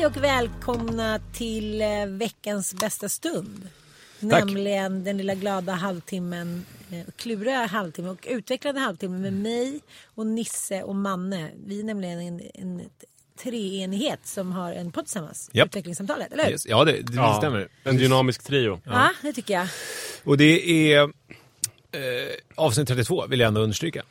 Hej och välkomna till eh, veckans bästa stund. Nämligen den lilla glada halvtimmen, eh, kluriga halvtimmen och utvecklande halvtimmen med mig och Nisse och Manne. Vi är nämligen en, en treenighet som har en podd tillsammans. Japp. Utvecklingssamtalet, eller hur? Yes. Ja, det, det Ja, stämmer. En dynamisk trio. Ja, det tycker jag. Och det är eh, avsnitt 32, vill jag ändå understryka.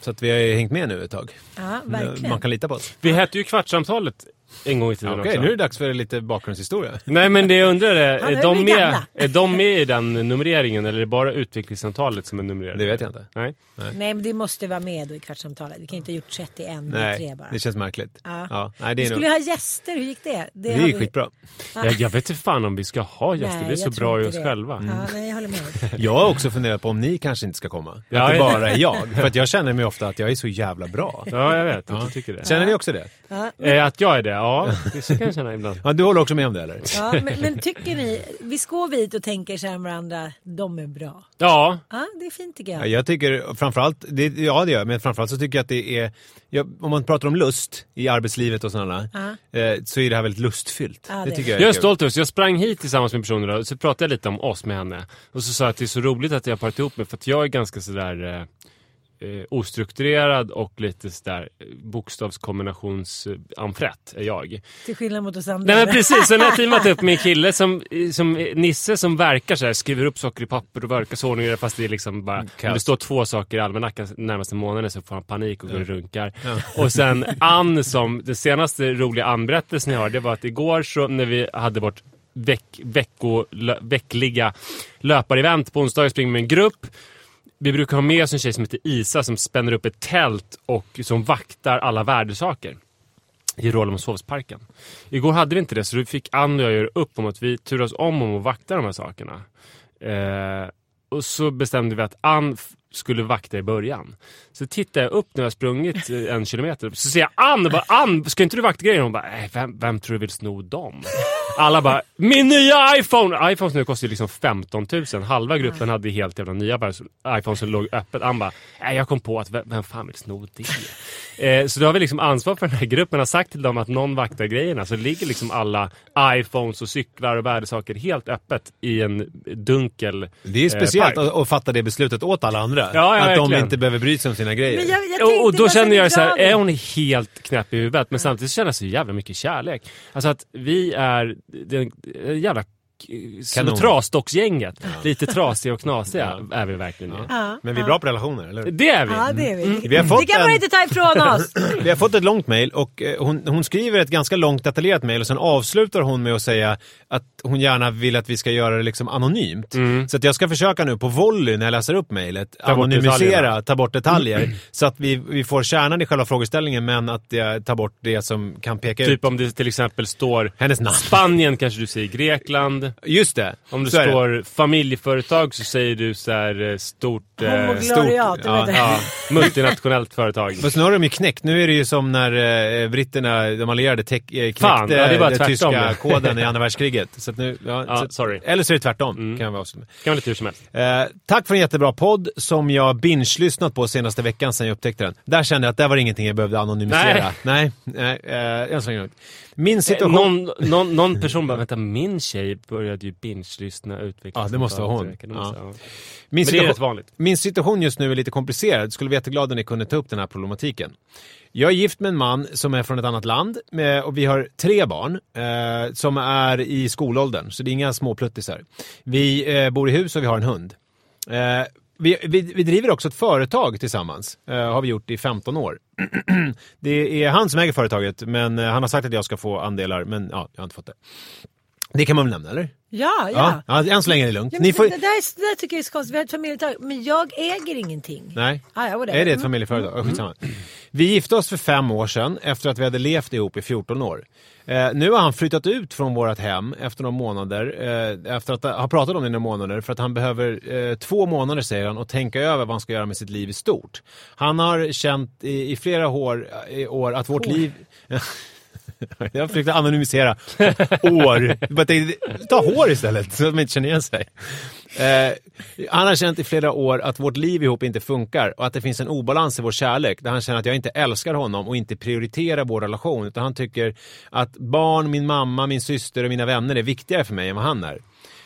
Så att vi har hängt med nu ett tag. Ja, verkligen. Man kan lita på oss. Vi hette ju Kvartsamtalet en gång i tiden Okej, också. nu är det dags för lite bakgrundshistoria. Nej men det jag undrar är, Ja, är är de, med, gamla. är de med i den numreringen eller är det bara utvecklingssamtalet som är numrerat? Det vet jag inte. Nej. Nej, men det måste vara med då i kvartssamtalet. Vi kan inte ha gjort 31 med tre Nej, bara. det känns märkligt. Ja. nej, det Vi är, nog, skulle ha gäster, hur gick det? det har är vi- skitbra. Jag, jag vet inte fan om vi ska ha gäster, Nej, vi är så bra i oss det. själva. Ja, nej, jag håller med. Jag har också funderat på om ni kanske inte ska komma. Ja, att det ja. bara är jag. För att jag känner mig ofta att jag är så jävla bra. Ja, jag vet att du tycker det. Känner ni också det? Ja, Eh, att jag är det? Ja, det så kan jag känna ibland. Ja, du håller också med om det eller? ja, men, men tycker ni, vi går vi hit och tänker så här med varandra, de är bra. Ja, Ja, det är fint tycker Ja, jag. jag tycker framförallt, det, ja det gör jag, men framförallt så tycker jag att det är, ja, om man pratar om lust i arbetslivet och sådana, eh, så är det här väldigt lustfyllt. Ja, det det. tycker jag jag är stolt över. Jag sprang hit tillsammans med personer och så pratade jag lite om oss med henne. Och så sa jag att det är så roligt att jag har parat ihop mig för att jag är ganska sådär eh, eh, ostrukturerad och lite sådär eh, bokstavskombinationsamfrätt är jag. Till skillnad mot oss andra. Nej men precis, så när jag teamat upp med en kille som, som Nisse som verkar så här, skriver upp saker i papper och verkar så ordning fast det är liksom bara, om det står två saker i almanackan närmaste månaden så får han panik och går och runkar. Och sen Ann som, den senaste roliga Ann-berättelsen jag har, det var att igår så när vi hade vårt veck, vecko, lö, veckliga löparevent på onsdagar springer med en grupp vi brukar ha med oss en tjej som heter Isa som spänner upp ett tält och som vaktar alla värdesaker i Rålambshovsparken. Igår hade vi inte det så då fick Ann och jag göra upp om att vi turas om om att vakta de här sakerna. Eh, och så bestämde vi att Ann skulle vakta i början. Så tittar jag upp när jag sprungit eh, en kilometer. Så ser jag Ann bara Ann, ska inte du vakta grejer? Hon bara, äh, vem, vem tror du vill sno dem? Alla bara, min nya iPhone! iPhones nu kostar ju liksom 15 000. Halva gruppen hade helt jävla nya iPhones som låg öppet. Ann bara, äh, jag kom på att vem, vem fan vill sno det? Eh, så då har vi liksom ansvar för den här gruppen, har sagt till dem att någon vaktar grejerna. Så ligger liksom alla iPhones och cyklar och värdesaker helt öppet i en dunkel Det är speciellt eh, park. att, att fatta det beslutet åt alla andra. Ja, ja, att de inte behöver bry sig om sina grejer. Men jag, jag Och, och då så känner jag så här, är hon helt knäpp i huvudet? Men samtidigt känner jag så jävla mycket kärlek. Alltså att vi är den den jävla Kanon. trasdocksgänget. Lite trasiga och knasiga är vi verkligen. Ja. Ja, Men vi är ja. bra på relationer, eller hur? Det är vi. Ja, det är vi. Vi har fått det kan man en- inte ta ifrån oss. Vi har fått ett långt mejl och eh, hon, hon skriver ett ganska långt detaljerat mejl och sen avslutar hon med att säga att hon gärna vill att vi ska göra det liksom anonymt. Så att jag ska försöka nu på volley när jag läser upp mejlet Mm. anonymisera, ta bort detaljer. Så att vi, vi får kärnan i själva frågeställningen men att jag tar bort det som kan peka ut Typ om det till exempel står hennes namn. Spanien kanske du säger Grekland. Just det. Om det så står familjeföretag så säger du så här eh, stort... eh, du ja, det. Ja, multinationellt företag. Fast nu har de ju knäckt. Nu är det ju som när eh, britterna, de allierade, eh, knäckte Fan, ja, det den tvärtom. tyska koden i andra världskriget. Så att nu, ja, Ja, så, sorry. Eller så är det tvärtom, kan jag vara kan vara lite hur som helst. Eh, tack för en jättebra podd som jag binge-lyssnat på senaste veckan sedan jag upptäckte den. Där kände jag att det var ingenting jag behövde anonymisera. Nej. Nej, eh, än så länge lugnt. Min Eh, situation... Någon, någon, någon person bara, vänta min tjej började ju binge-lyssna utveckla Ja, det måste vara hon. Måste- Ja. Min, Men det är situa- rätt vanligt. min situation just nu är lite komplicerad. Skulle vara jätteglad om ni kunde ta upp den här problematiken. Jag är gift med en man som är från ett annat land med, och vi har tre barn eh, som är i skolåldern, så det är inga småpluttisar. Vi eh, bor i hus och vi har en hund. Eh, vi, vi, vi, driver också ett företag tillsammans. Uh, har vi gjort i 15 år. det är han som äger företaget, men uh, han har sagt att jag ska få andelar, men ja, jag har inte fått det. Det kan man väl nämna, eller? Ja, ja. ja, än så länge är det lugnt. Ja, får... det, där, det där tycker jag är så konstigt. Vi har ett familjeföretag, men jag äger ingenting. Nej, ah, ja, är det ett familjeföretag? Mm. Oh, vi gifte oss för fem år sedan efter att vi hade levt ihop i 14 år. Eh, nu har han flyttat ut från vårt hem efter några månader, eh, efter att ha pratat om det i några månader, för att han behöver eh, två månader, säger han, och tänka över vad han ska göra med sitt liv i stort. Han har känt i, i flera år, i år att vårt År. liv... Jag försökte anonymisera år. ta hår istället, så att man inte känner igen sig. Eh, han har känt i flera år att vårt liv ihop inte funkar och att det finns en obalans i vår kärlek där han känner att jag inte älskar honom och inte prioriterar vår relation. Utan han tycker att barn, min mamma, min syster och mina vänner är viktigare för mig än vad han är.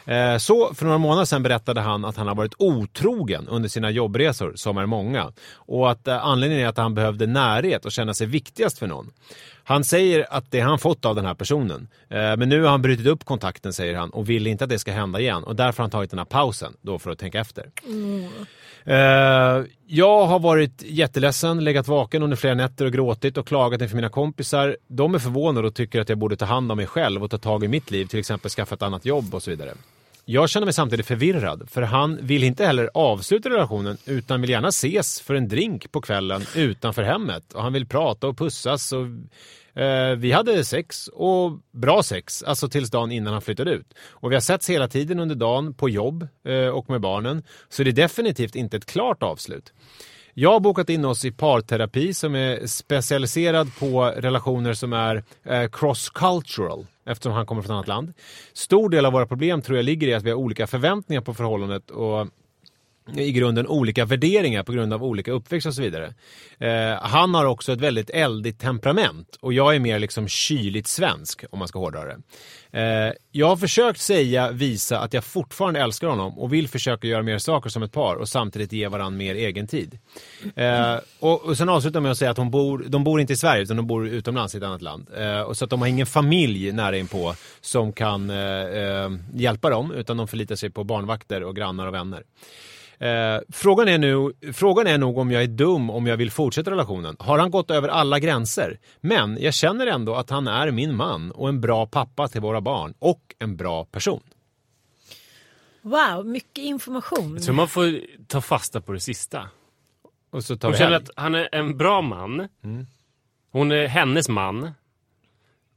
Eh, så för några månader sedan berättade han att han har varit otrogen under sina jobbresor, som är många. Och att eh, anledningen är att han behövde närhet och känna sig viktigast för någon. Han säger att det han fått av den här personen. Eh, men nu har han brutit upp kontakten säger han och vill inte att det ska hända igen. Och därför har han tagit den här pausen då för att tänka efter. Mm. Jag har varit jätteledsen, legat vaken under flera nätter och gråtit och klagat inför mina kompisar. De är förvånade och tycker att jag borde ta hand om mig själv och ta tag i mitt liv, till exempel skaffa ett annat jobb och så vidare. Jag känner mig samtidigt förvirrad, för han vill inte heller avsluta relationen utan vill gärna ses för en drink på kvällen utanför hemmet. Och han vill prata och pussas. Och, eh, vi hade sex, och bra sex, alltså tills dagen innan han flyttade ut. Och vi har setts hela tiden under dagen, på jobb eh, och med barnen. Så det är definitivt inte ett klart avslut. Jag har bokat in oss i parterapi som är specialiserad på relationer som är eh, cross-cultural eftersom han kommer från ett annat land. Stor del av våra problem tror jag ligger i att vi har olika förväntningar på förhållandet och i grunden olika värderingar på grund av olika uppväxt och så vidare. Eh, han har också ett väldigt eldigt temperament och jag är mer liksom kyligt svensk om man ska hårdra det. Eh, jag har försökt säga, visa att jag fortfarande älskar honom och vill försöka göra mer saker som ett par och samtidigt ge varandra mer egen tid. Eh, och, och sen avslutar med att säga att hon bor, de bor inte i Sverige utan de bor utomlands i ett annat land. Eh, och så att de har ingen familj nära inpå som kan eh, eh, hjälpa dem utan de förlitar sig på barnvakter och grannar och vänner. Eh, frågan, är nu, frågan är nog om jag är dum om jag vill fortsätta relationen. Har han gått över alla gränser? Men jag känner ändå att han är min man och en bra pappa till våra barn och en bra person. Wow, mycket information. Så man får ta fasta på det sista. Och så tar Hon känner att han är en bra man. Mm. Hon är hennes man.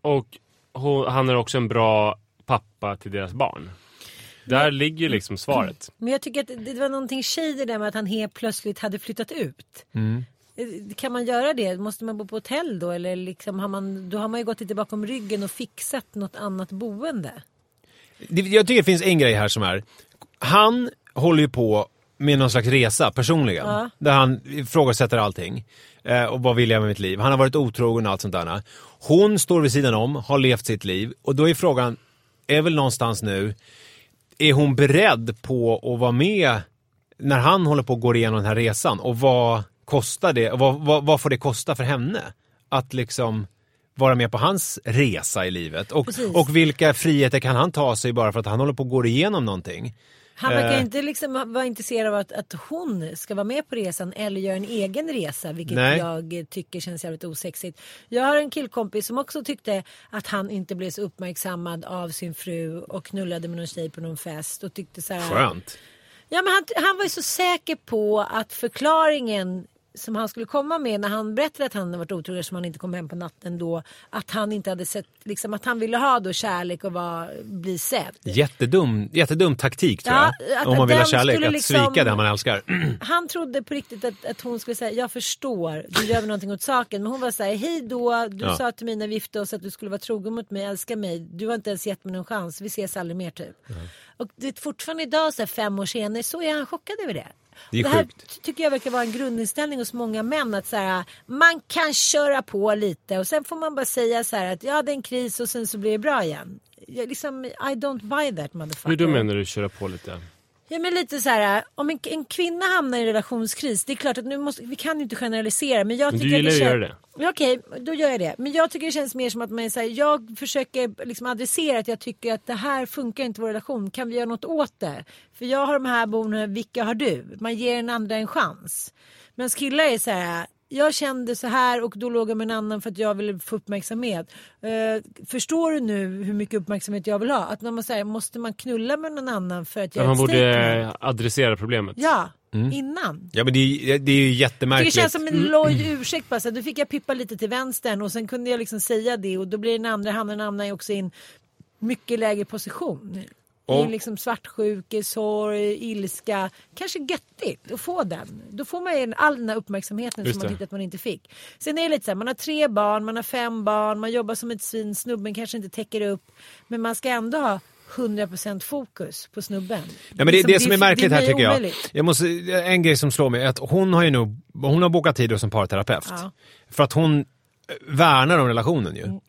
Och hon, han är också en bra pappa till deras barn. Där ligger liksom svaret. Men jag tycker att det var någonting shady där med att han helt plötsligt hade flyttat ut. Mm. Eh, kan man göra det? Måste man bo på hotell då? Eller liksom har man, då har man ju gått lite bakom ryggen och fixat något annat boende. Jag tycker det finns en grej här som är, han håller ju på med någon slags resa personligen. Ja. Där han ifrågasätter allting. Eh, och vad vill jag med mitt liv? Han har varit otrogen och allt sånt där. Hon står vid sidan om, har levt sitt liv. Och då är frågan, är väl någonstans nu, är hon beredd på att vara med när han håller på att gå igenom den här resan? Och vad kostar det? Vad, vad, vad får det kosta för henne? Att liksom vara med på hans resa i livet? Och, och vilka friheter kan han ta sig bara för att han håller på att gå igenom någonting? Han verkar eh. inte liksom vara intresserad av att, att hon ska vara med på resan eller göra en egen resa, vilket Nej. jag tycker känns jävligt osexigt. Jag har en killkompis som också tyckte att han inte blev så uppmärksammad av sin fru och knullade med någon tjej på någon fest och tyckte så här. Skönt. Ja, men han, han var ju så säker på att förklaringen som han skulle komma med när han berättade att han varit otrogen som han inte kom hem på natten då. Att han inte hade sett, liksom att han ville ha då kärlek och var, bli sedd. Jättedum, jättedum taktik tror ja, jag. Att, om man vill ha kärlek, att liksom, svika den man älskar. Han trodde på riktigt att, att hon skulle säga, jag förstår, du gör någonting åt saken. Men hon var så här, hej då, du ja. sa till mig när vi gifte oss att du skulle vara trogen mot mig, älska mig. Du har inte ens gett mig någon chans, vi ses aldrig mer typ. Mm. Och det är fortfarande idag, så här, fem år senare, så är han chockad över det. Det, är det här tycker jag verkar vara en grundinställning hos många män. Att så här, man kan köra på lite och sen får man bara säga så här att ja det är en kris och sen så blir det bra igen. Jag, liksom, I don't buy that motherfucker. Hur då menar du köra på lite? Ja men lite så här, om en, en kvinna hamnar i en relationskris, det är klart att nu måste, vi kan ju inte generalisera men jag Men tycker du gillar att att det göra det. Okej, då gör jag det. Men jag tycker det känns mer som att man här, jag försöker liksom adressera att jag tycker att det här funkar inte i vår relation. Kan vi göra något åt det? För jag har de här bonorna, vilka har du? Man ger en andra en chans. Men killar är så här, jag kände så här och då låg jag med en annan för att jag ville få uppmärksamhet. Eh, förstår du nu hur mycket uppmärksamhet jag vill ha? Att man måste, säga, måste man knulla med någon annan för att Ja, göra man ett borde statement? adressera problemet. Ja, innan. Ja men det är, det är ju Det jättemärkligt. känns som en loj ursäkt bara. Så här, då fick jag pippa lite till vänstern och sen kunde jag liksom säga det och då blir den andra handen hamnar ju också i en mycket lägre position. Och- liksom svartsjuke, sorg, ilska. Kanske göttigt att få den. Då får man ju all den här uppmärksamheten Just som man tyckte att man inte fick. Sen är det lite så här, man har tre barn, man har fem barn, man jobbar som ett svin, snubben kanske inte täcker upp. Men man ska ändå ha 100% fokus på snubben. Ja, men det, Liksom, det som är märkligt här tycker jag, jag måste, en grej som slår mig är att hon har ju nog, hon har bokat tid en parterapeut. Ja. För att hon värnar om relationen ju. Mm.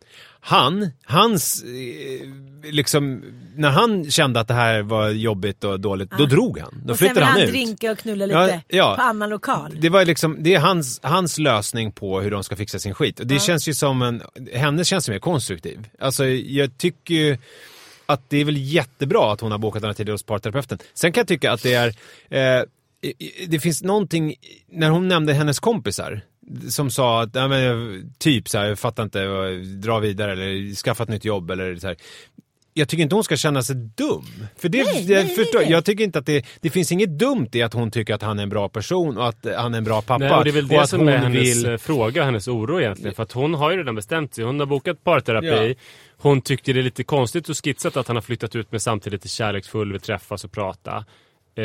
Han, hans, eh, liksom, när han kände att det här var jobbigt och dåligt, då drog han. Då och sen vill flyttade han, han ut. drinka och knulla Ja, lite ja. på annan lokal. Det var liksom, det är hans, hans lösning på hur de ska fixa sin skit. Och det känns ju som en, hennes känns mer konstruktiv. Alltså jag tycker ju att det är väl jättebra att hon har bokat den här tiden hos parterapeuten. Sen kan jag tycka att det är, eh, det finns någonting, när hon nämnde hennes kompisar, som sa att, ja, men, typ så här, jag fattar inte, dra vidare eller skaffa ett nytt jobb eller så här. Jag tycker inte hon ska känna sig dum. För det, Nej, jag, nej, förstår, nej. jag tycker inte att det, det finns inget dumt i att hon tycker att han är en bra person och att han är en bra pappa. Nej, och det är väl det att som är hon hennes vill- eh, fråga, hennes oro egentligen. För att hon har ju redan bestämt sig. Hon har bokat parterapi. Ja. Hon tyckte det är lite konstigt och skissat att han har flyttat ut med samtidigt är kärleksfull, vill träffas och prata. Eh,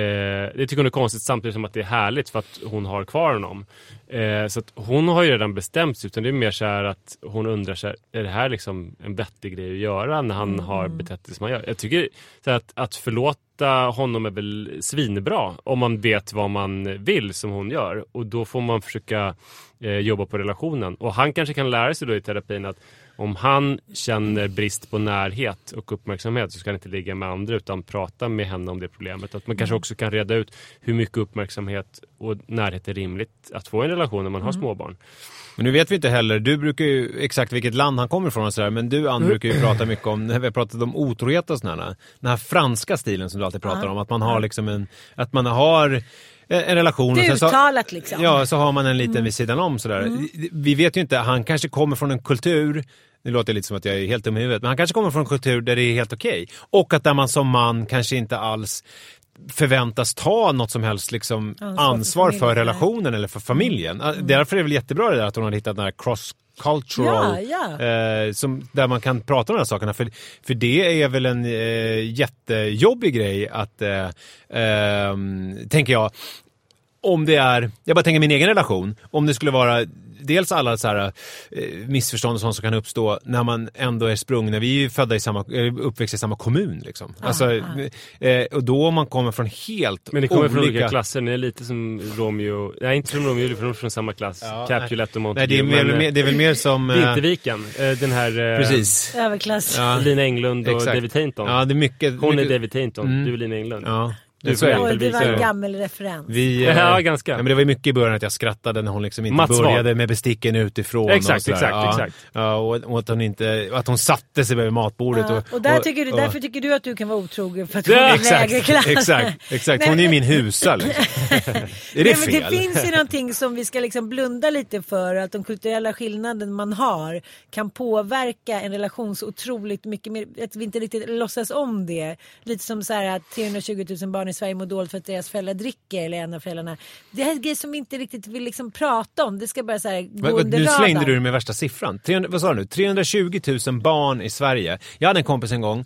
det tycker hon är konstigt samtidigt som att det är härligt för att hon har kvar honom. Eh, så att hon har ju redan bestämt sig utan det är mer så här att hon undrar så här, är det här liksom en vettig grej att göra när han har betett sig som han gör? Jag tycker så att, att förlåta honom är väl svinbra om man vet vad man vill som hon gör och då får man försöka eh, jobba på relationen och han kanske kan lära sig då i terapin att om han känner brist på närhet och uppmärksamhet så ska han inte ligga med andra utan prata med henne om det problemet. Att man kanske också kan reda ut hur mycket uppmärksamhet och närhet är rimligt att få i en relation när man har småbarn. Men nu vet vi inte heller, du brukar ju exakt vilket land han kommer ifrån och sådär, men du Ann Mm. brukar ju prata mycket om, när vi har pratat om otrohet och sådär, den här franska stilen som du alltid pratar om, att man har liksom en, att man har en relation. Det är och sen så, uttalat liksom. Ja, så har man en liten vid sidan om sådär. Vi vet ju inte, han kanske kommer från en kultur det låter lite som att jag är helt dum i huvudet, men han kanske kommer från en kultur där det är helt okej. Och att där man som man kanske inte alls förväntas ta något som helst liksom Ansvar ansvar, för för, relationen eller för familjen. Därför är det väl jättebra det där att hon har hittat den här cross cultural, Ja, ja. Eh, som, där man kan prata om de här sakerna. För, för det är väl en eh, jättejobbig grej att, eh, ehm, tänker jag, om det är, jag bara tänker min egen relation, om det skulle vara dels alla så här, eh, missförstånd och sånt som kan uppstå när man ändå är sprungna, vi är ju födda i samma, eh, uppväxta i samma kommun liksom. Alltså, eh, och då om man kommer från helt Men ni kommer olika... från olika klasser, ni är lite som Romeo, nej inte som Romeo för de är från samma klass. Ja, Capulet och Montague. Nej, det är, väl, men, mer, det är väl mer som... Vinterviken, den här Precis. Överklass. Ja. Lina Englund och Exakt. David Tainton. Ja, det är mycket... Hon är mycket, David Tainton, Mm. du är Lina Englund. Ja, Du så är det. får- Oj, det var en gammal referens. Vi, eh, Ja, ganska. Ja, men det var ju mycket i början att jag skrattade när hon liksom inte Mats började med besticken utifrån. Exakt, och sådär. exakt, ja. exakt. Ja, och, och att hon inte, att hon satte sig vid matbordet. Ja, och, och där tycker du, därför tycker du att du kan vara otrogen för att Ja, hon är Exakt, lägre klass. exakt, exakt. Hon är ju min husa liksom. Är det Nej, men fel? det finns ju någonting som vi ska liksom blunda lite för. Att de kulturella skillnaden man har kan påverka en relation så otroligt mycket mer. Att vi inte riktigt låtsas om det. Lite som så här att 320 000 barn i Sverige mår dåligt för att deras föräldrar dricker. Eller en av föräldrarna. Det här är grejer som vi inte riktigt vill liksom prata om. Det ska bara så här gå vad- under Nu radarn. slängde du med värsta siffran. 300, vad sa du nu? 320 000 barn i Sverige. Jag hade en kompis en gång.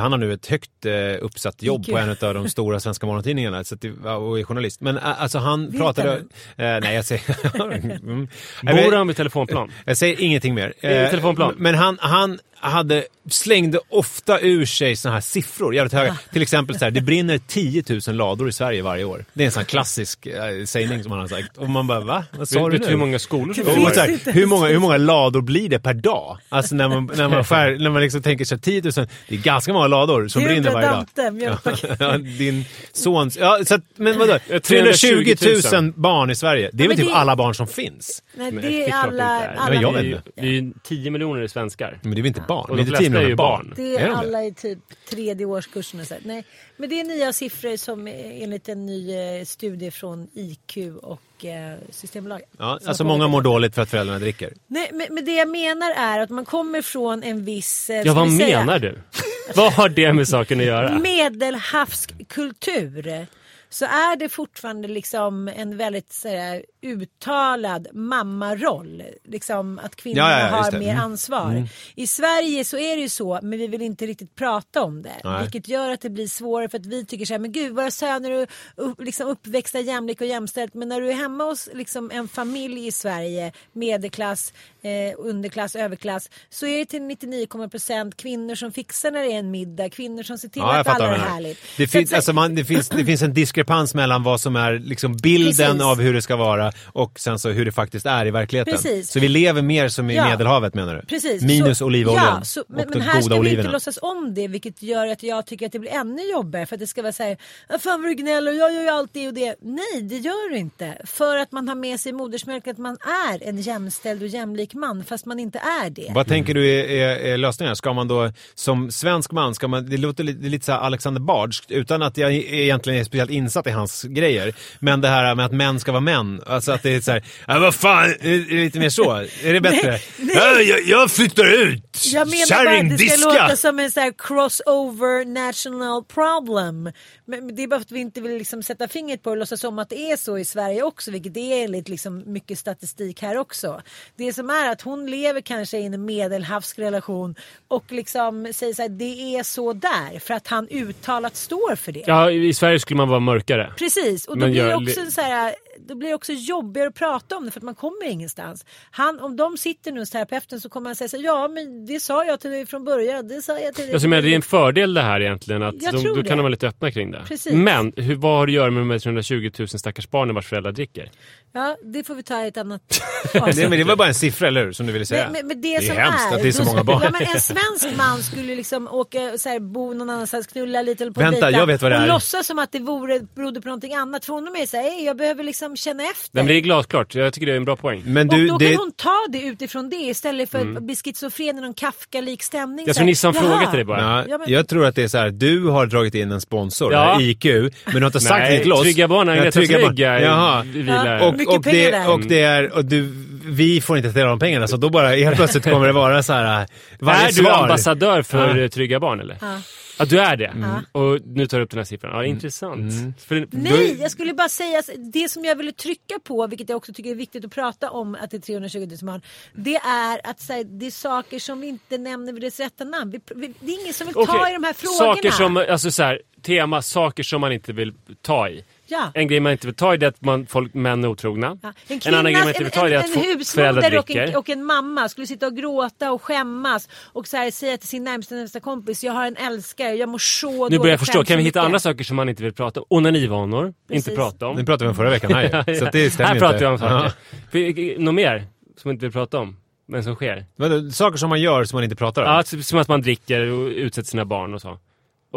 Han har nu ett högt eh, uppsatt jobb på en av de stora svenska morgontidningarna så att, och är journalist. Men eh, alltså han Vet pratade... han? Eh, nej, jag säger... mm. Bor han vid telefonplan? Jag säger ingenting mer. Eh, telefonplan. Men han, han hade, slängde ofta ur sig såna här siffror, jävligt höga. Till exempel så här, det brinner 10 000 lador i Sverige varje år. Det är en sån här klassisk äh, sägning som han har sagt. Och man bara, va? Vad sa du du nu? hur många skolor som Och så här, hur, många, hur många lador blir det per dag? Alltså när man, när man, skär, när man liksom tänker sig 10 000, det är ganska många lador som Det brinner varje dag. Dante. Ja, din sons... Ja, så att, men vadå? 320 320 000 000 barn i Sverige. Det är väl typ det- alla barn som finns? Nej, det är alla... alla Men jag vet Vi är ju- inte. Vi är ju 10 miljoner svenskar. Men det är väl inte barn? Och det de är inte 10 flesta är ju barn. Det Är är de det? alla i typ tredje årskursen. och så här. Nej, men det är nya siffror som eh, enligt en ny eh, studie från IQ och eh, Systembolaget. Ja, alltså många mår dåligt för att föräldrarna dricker. Nej, men, men det jag menar är att man kommer från en viss... eh, Ja, vad vi säga, menar du? vad har det med saken att göra? medelhavskultur så är det fortfarande liksom en väldigt så här, uttalad mammaroll. Liksom att kvinnor Ja, ja, har mer Mm. ansvar. I Sverige så är det ju så men vi vill inte riktigt prata om det. Nej. Vilket gör att det blir svårare för att vi tycker så här, men gud våra söner är upp, liksom uppväxta jämlik och jämställt. Men när du är hemma hos liksom, en familj i Sverige, medelklass, eh, underklass, överklass. Så är det till 99,% kvinnor som fixar när det är en middag. Kvinnor som ser till Ja, att alla är härligt. Det Så finns, att- alltså man, det, finns, det finns en diskrepans mellan vad som är liksom bilden Precis. av hur det ska vara och sen så hur det faktiskt är i verkligheten. Precis. Så vi lever mer som i Ja. Medelhavet menar du? Precis. Minus så, olivoljan ja, så, men, och men de här goda ska vi oliverna. inte låtsas om det vilket gör att jag tycker att det blir ännu jobbigare för att det ska vara såhär, "Ah, fan vad du gnäller och jag gör ju allt det och det. Nej det gör du inte. För att man har med sig i modersmjölken att man är en jämställd och jämlik man fast man inte är det. Vad tänker du är, är, är lösningen? Ska man då som svensk man, ska man, det låter lite, lite så här Alexander Bardskt utan att jag egentligen är speciellt insatt i hans grejer. Men det här med att män ska vara män, alltså att det är så här, ja, vad fan, är det lite mer så? Är det bättre? Nej, nej. Ja, jag, jag flyttar ut! Jag menar bara att det ska låta som en sån här crossover national problem. Men det är bara för att vi inte vill liksom sätta fingret på det och låtsas som att det är så i Sverige också. Vilket det är enligt liksom mycket statistik här också. Det som är att hon lever kanske i en medelhavsk relation och liksom säger så här, det är så där. För att han uttalat står för det. Ja, i Sverige skulle man vara mörkare. Precis, och då Men blir, det också så här, då blir det också jobbigare att prata om det för att man kommer ingenstans. Han, om de sitter nu hos terapeuten så kommer han säga så här, ja men det sa jag till dig från början, det sa jag till dig. Jag från menar, det är början." en fördel det här egentligen. Att Jag de, tror då det. kan de vara lite öppna kring det. Precis. Men hur, vad har det att göra med de här 320 000 stackars barnen vars föräldrar dricker? Ja, det får vi ta i ett annat Nej, avsnitt. men det var bara en siffra, eller hur? Som du ville säga. Men, men, men det, det är som hemskt är, att det är så många barn. Ja, men en svensk man skulle liksom åka så här, bo någon annanstans, knulla lite eller på en Vänta, jag vet vad det och är. låtsas som att det vore, berodde på någonting annat. För honom är det så här, "Ey, jag behöver liksom känna efter. Men det är glasklart. Jag tycker det är en bra poäng. Men och du, då det, kan hon ta det utifrån det istället för att bli schizofren i någon Kafka-lik stämning. Jag så tror Nisse har en fråga till dig bara. Ja, Ja, men- Jag tror att det är så här, du har dragit in en sponsor, Ja. IQ, men du har inte sagt Nej, det till oss. Trygga barn, Ja, Agneta Trygga Barn. Jaha. Ja. Och, och, pengar det, där. och det är, och du, vi får inte ta del av de pengarna, så då bara helt plötsligt kommer det vara så här, varje är du svar. ambassadör för Ja. Trygga Barn eller? Ja. Ja, du är det. Och nu tar du upp den här siffran. Ja, intressant. För, Nej, jag skulle bara säga det som jag ville trycka på, vilket jag också tycker är viktigt att prata om att det är 320 000 barn. Det är att här, det är saker som vi inte nämner vid dess rätta namn. Vi, vi, det är ingen som vill ta Okej, i de här frågorna. Saker som, alltså så här, tema, saker som man inte vill ta i. Ja. En grej man inte vill ta i det är att man, folk, män är otrogna. Ja. En, kvinna, annan grej man inte vill ta i det är att en, en föräldrar husmoder och dricker. en, och en mamma skulle sitta och gråta och skämmas och så här, säga till sin närmsta, närmsta kompis jag har en älskare, jag mår så nu dåligt, börjar jag förstå, kan så vi hitta mycket." andra saker som man inte vill prata om? Onanivanor, Precis. inte prata om. Det pratade vi om förra veckan här ju, så att det stämmer Här pratar vi om saker. Ja. Något mer som man inte vill prata om? Men som sker? Vadå, Saker som man gör som man inte pratar om? Ja, typ som att man dricker och utsätter sina barn och så.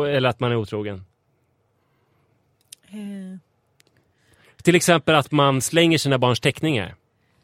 Eller att man är otrogen. Eh, Till exempel att man slänger sina barns teckningar.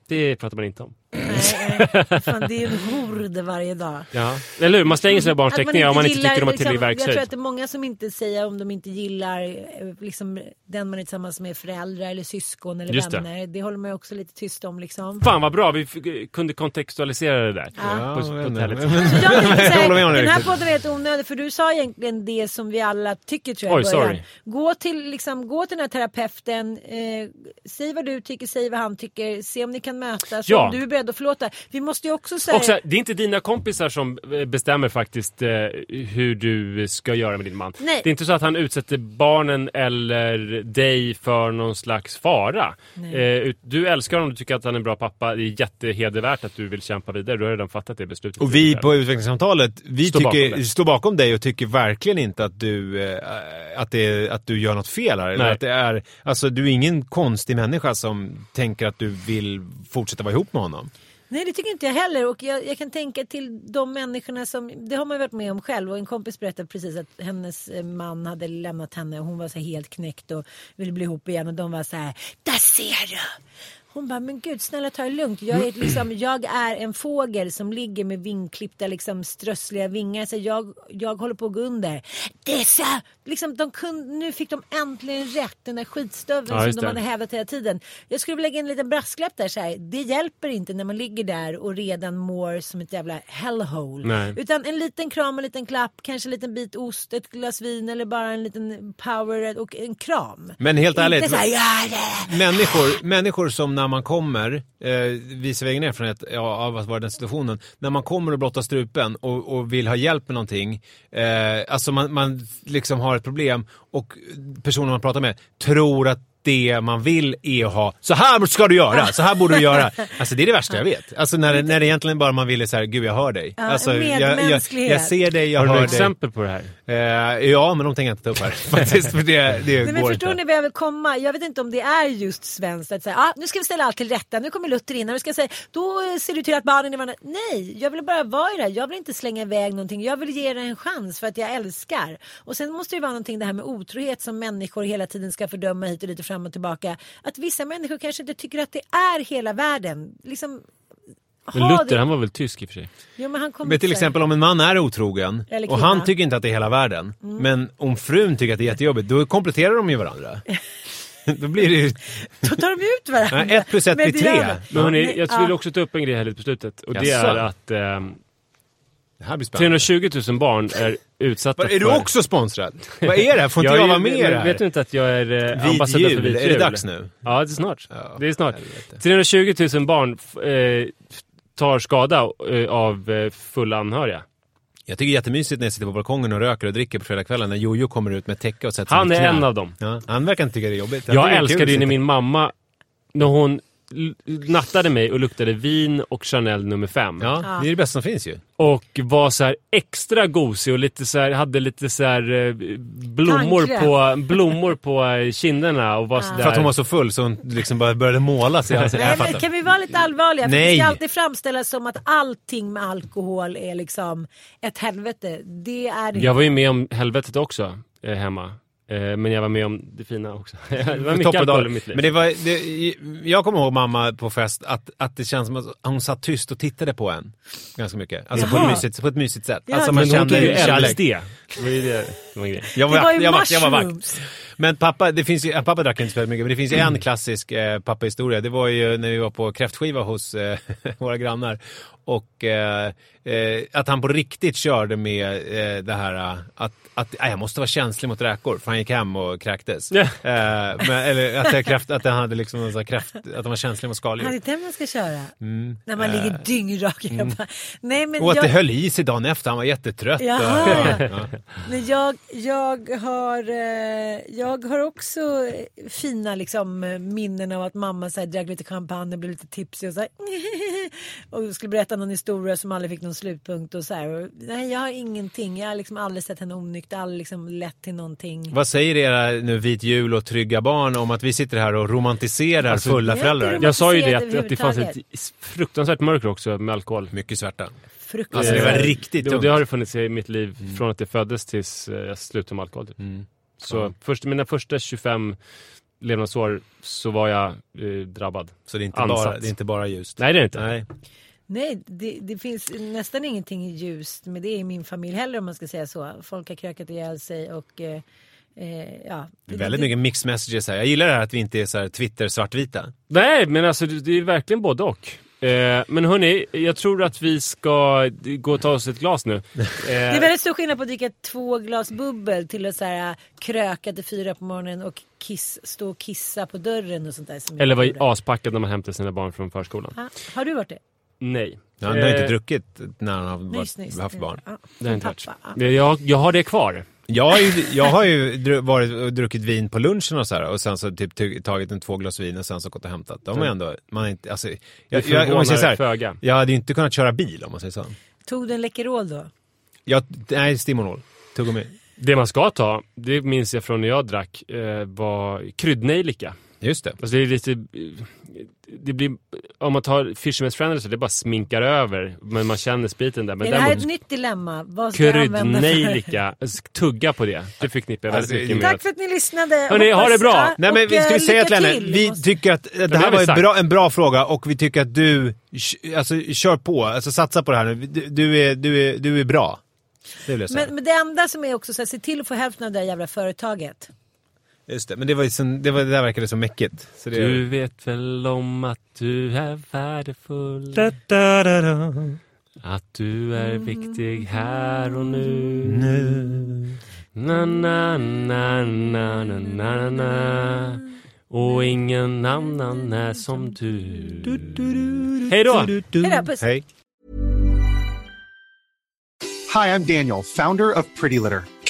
Det pratar man inte om. nej, Nej, fan, det är en hord varje dag. Ja. Eller hur? Man stänger sina barns teckningar om man inte gillar, tycker de har tillräcklig Jag tror verkshöjd. att det är många som inte säger om de inte gillar eh, liksom, den man är tillsammans med, föräldrar eller syskon eller Just det. vänner. Det. håller man ju också lite tyst om liksom. Fan vad bra, vi kunde kontextualisera det där. Ja, På, på om här, det den här podden är helt onödig för du sa egentligen det som vi alla tycker tror jag Oj, sorry. Gå till, liksom, gå till den här terapeuten, eh, säg vad du tycker, säg vad han tycker, se om ni kan mötas, Ja. om du är beredd att förlåta. Vi måste ju också säga... Och så här, det är inte dina kompisar som eh, bestämmer faktiskt eh, hur du ska göra med din man. Nej. Det är inte så att han utsätter barnen eller dig för någon slags fara. Eh, du älskar honom, du tycker att han är en bra pappa. Det är jättehedervärt att du vill kämpa vidare. Du har redan fattat det beslutet. Och vi på utvecklingssamtalet, vi Står bakom tycker, dig. står bakom dig och tycker verkligen inte att du, eh, att det, är- att du gör något fel här. Eller Nej. att det är, alltså, du är ingen konstig människa som tänker att du vill fortsätta vara ihop med honom. Nej det tycker inte jag heller. Och jag, jag kan tänka till de människorna som, det har man ju varit med om själv. Och en kompis berättade precis att hennes eh, man hade lämnat henne och hon var så helt knäckt och ville bli ihop igen. Och de var så här, där ser du! Hon bara, men gud snälla ta det lugnt. Jag är, liksom, jag är en fågel som ligger med vingklippta liksom, strössliga vingar. Så jag, jag håller på att gå under. Så! Liksom, de kunde, nu fick de äntligen rätt. Den där skitstöveln Ja, som de hade hävdat hela tiden. Jag skulle vilja lägga en liten brasklapp där. Så här. Det hjälper inte när man ligger där och redan mår som ett jävla hellhole. Nej. Utan en liten kram, en liten klapp, kanske en liten bit ost, ett glas vin eller bara en liten power och en kram. Men helt ärligt, Inte så här, "Gör det!" människor, människor som när man kommer, eh, visar egen erfarenhet ja, av att vara i den situationen, när man kommer och blottar strupen och, och vill ha hjälp med någonting, eh, alltså man, man liksom har ett problem och personen man pratar med tror att det man vill är att ha, så här ska du göra, så här borde du göra. Alltså det är det värsta jag vet. Alltså när, det- när det egentligen bara man vill är så här, gud jag hör dig. Ja, alltså, jag, jag, jag ser dig, jag Har du hör några dig. exempel på det här? Eh, ja, men de tänker jag inte ta upp här faktiskt, för det, det Nej, men förstår inte. ni vad jag vill komma? Jag vet inte om det är just svenskt att säga ah, nu ska vi ställa allt till rätta, nu kommer Luther in och nu ska säga då ser du till att barnen är varandra. Nej, jag vill bara vara i det här. Jag vill inte slänga iväg någonting. Jag vill ge det en chans för att jag älskar. Och sen måste det vara någonting det här med otrohet som människor hela tiden ska fördöma hit och dit och fram och tillbaka. Att vissa människor kanske inte tycker att det är hela världen. Liksom, Men Luther, det- han var väl tysk i och för sig? Jo, men Men till exempel om en man är otrogen och han tycker inte att det är hela världen. Men om frun tycker att det är jättejobbigt, då kompletterar de ju varandra. då blir det ju... Då tar de ut varandra. Nej, ett plus ett Men blir tre. Men hörni, jag vill också ta upp en grej här lite på slutet. Och det Jaså? är att ehm, Det här blir spännande. 320 000 barn är utsatta Vad, är du för... också sponsrad? Vad är det här? Får inte jag ju- vara med i det här? Vet du inte att jag är eh, ambassadör för jul, vit är det jul? dags nu? Ja, det är snart. Ja, det är snart. helvete. 320 000 barn eh, tar skada eh, av eh, fulla anhöriga. Jag tycker det är jättemysigt när jag sitter på balkongen och röker och dricker på fredagskvällen när Jojo kommer ut med täcke och sätter sig Han är en av dem. Ja, han verkar inte tycka det är jobbigt. tycker Jag älskade ju när min mamma, när hon nattade mig och luktade vin och Chanel nummer fem. Ja, det är det bästa som finns ju. Och var så här extra gosig och lite så här, hade lite så här eh, blommor, på, blommor på eh, kinderna och var så För att hon var så full så hon liksom bara började måla sig. Alltså, Nej, men kan vi vara lite allvarliga? För Nej. Det ska alltid framställas som att allting med alkohol är liksom ett helvete. Det är det Jag var ju med om helvetet också eh, hemma. Eh, men jag var med om det fina också. det var mycket alkohol i mitt liv. Men det var, det, jag kommer ihåg mamma på fest att, att det känns som att hon satt tyst och tittade på en. Ganska mycket. Alltså på ett, mysigt, på ett mysigt sätt. Ja, alltså men man kände ju kärlek. Det var ju det som var grejen. Jag Det var ju jag, var, jag var vakt. Men pappa, det finns ju, pappa drack inte så mycket, men det finns ju en klassisk eh, pappahistoria. Det var ju när vi var på kräftskiva hos eh, våra grannar. Och eh, eh, att han på riktigt körde med eh, det här eh, att, att äh, jag måste vara känslig mot räkor. För han gick hem och kräktes. Eh, men, eller att, jag kräft, att han hade liksom någon sån här kräft, att han var känslig mot Ja, det skaldjur. är den man ska köra. Mm. När man ligger dyngrak. Bara, Nej, men Och att jag, det höll i sig dagen efter, han var jättetrött. och- Jaha. ja. men jag, jag, har, eh, jag har också eh, fina liksom, eh, minnen av att mamma så här, drack lite champagne och blev lite tipsig och så här, och skulle berätta någon historia som aldrig fick någon slutpunkt. Och så här. Och, nej, jag har ingenting. Jag har liksom aldrig sett henne onykter, aldrig liksom lett till någonting. Vad säger era nu vit jul och trygga barn om att vi sitter här och romantiserar Alltså, fulla föräldrar? Jag sa ju det att, att det fanns ett fruktansvärt mörker också med alkohol. Mycket svärta. Fruktansvärt. Alltså det var riktigt det, tungt. det har det funnits i mitt liv från att jag föddes tills eh, jag slutade med alkohol. typ. Mm. Så Ja. först, mina första 25 levnadsår så var jag eh, drabbad. Så det är, inte Ansatt. bara, det är inte bara ljust. Nej det är det inte. Nej. Nej, det, det, finns nästan ingenting ljust med det i min familj heller om man ska säga så. Folk har krökat ihjäl sig och eh, eh, ja. Det är väldigt mycket mixed messages här. Jag gillar det här att vi inte är så här Twitter svartvita. Nej, men alltså det är verkligen både och. Eh, men hörni, jag tror att vi ska gå och ta oss ett glas nu. Eh, det är väldigt stor skillnad på att dricka två glas bubbel till att så här, kröka till fyra på morgonen och kiss, stå och kissa på dörren och sånt där. Som Eller vara aspackad när man hämtar sina barn från förskolan. Ha, har du varit det? Nej. Ja, han har inte druckit när han har nyss, nyss. haft barn. Ja, det har inte varit. Jag, jag har det kvar. Jag har ju, jag har ju varit och druckit vin på lunchen och så här, och sen så typ tagit en två glas vin och sen så gått och hämtat. De är ändå, man är inte, alltså, jag, jag, jag, jag, så här, föga. jag hade ju inte kunnat köra bil om man säger så. Tog du en Läkerol då? Jag, nej, Stimonol. Tuggummi. Det man ska ta, det minns jag från när jag drack, eh, var kryddnejlika. Just det. Alltså det är lite... Det blir, om man tar Fisherman's Friend så det bara sminkar över. Men man känner spriten där. Men är det här ett nytt dilemma? Vad ska Kryddnejlika. Tugga på det. Det förknippar jag alltså, mycket Tack för att ni lyssnade. Hörrni, ha det bra. Nej, men vi ska vi eh, säga till henne. Vi tycker att det här var en bra, en bra fråga och vi tycker att du, alltså kör på. Alltså satsa på det här nu. Du, du är, du, är, du är bra. Det men, men det enda som är också så här, se till att få hälften av det där jävla företaget. Just det, men det, var som, det, var, det där verkade så mäckigt. Så det... Du vet väl om att du är värdefull. Da, da, da, att du är viktig här och nu. nu. Na, na, na, na, na, na, na. Och ingen annan är som du. Hej då! Hej då, puss. Hej. Hi, I'm Daniel, founder of Pretty Litter.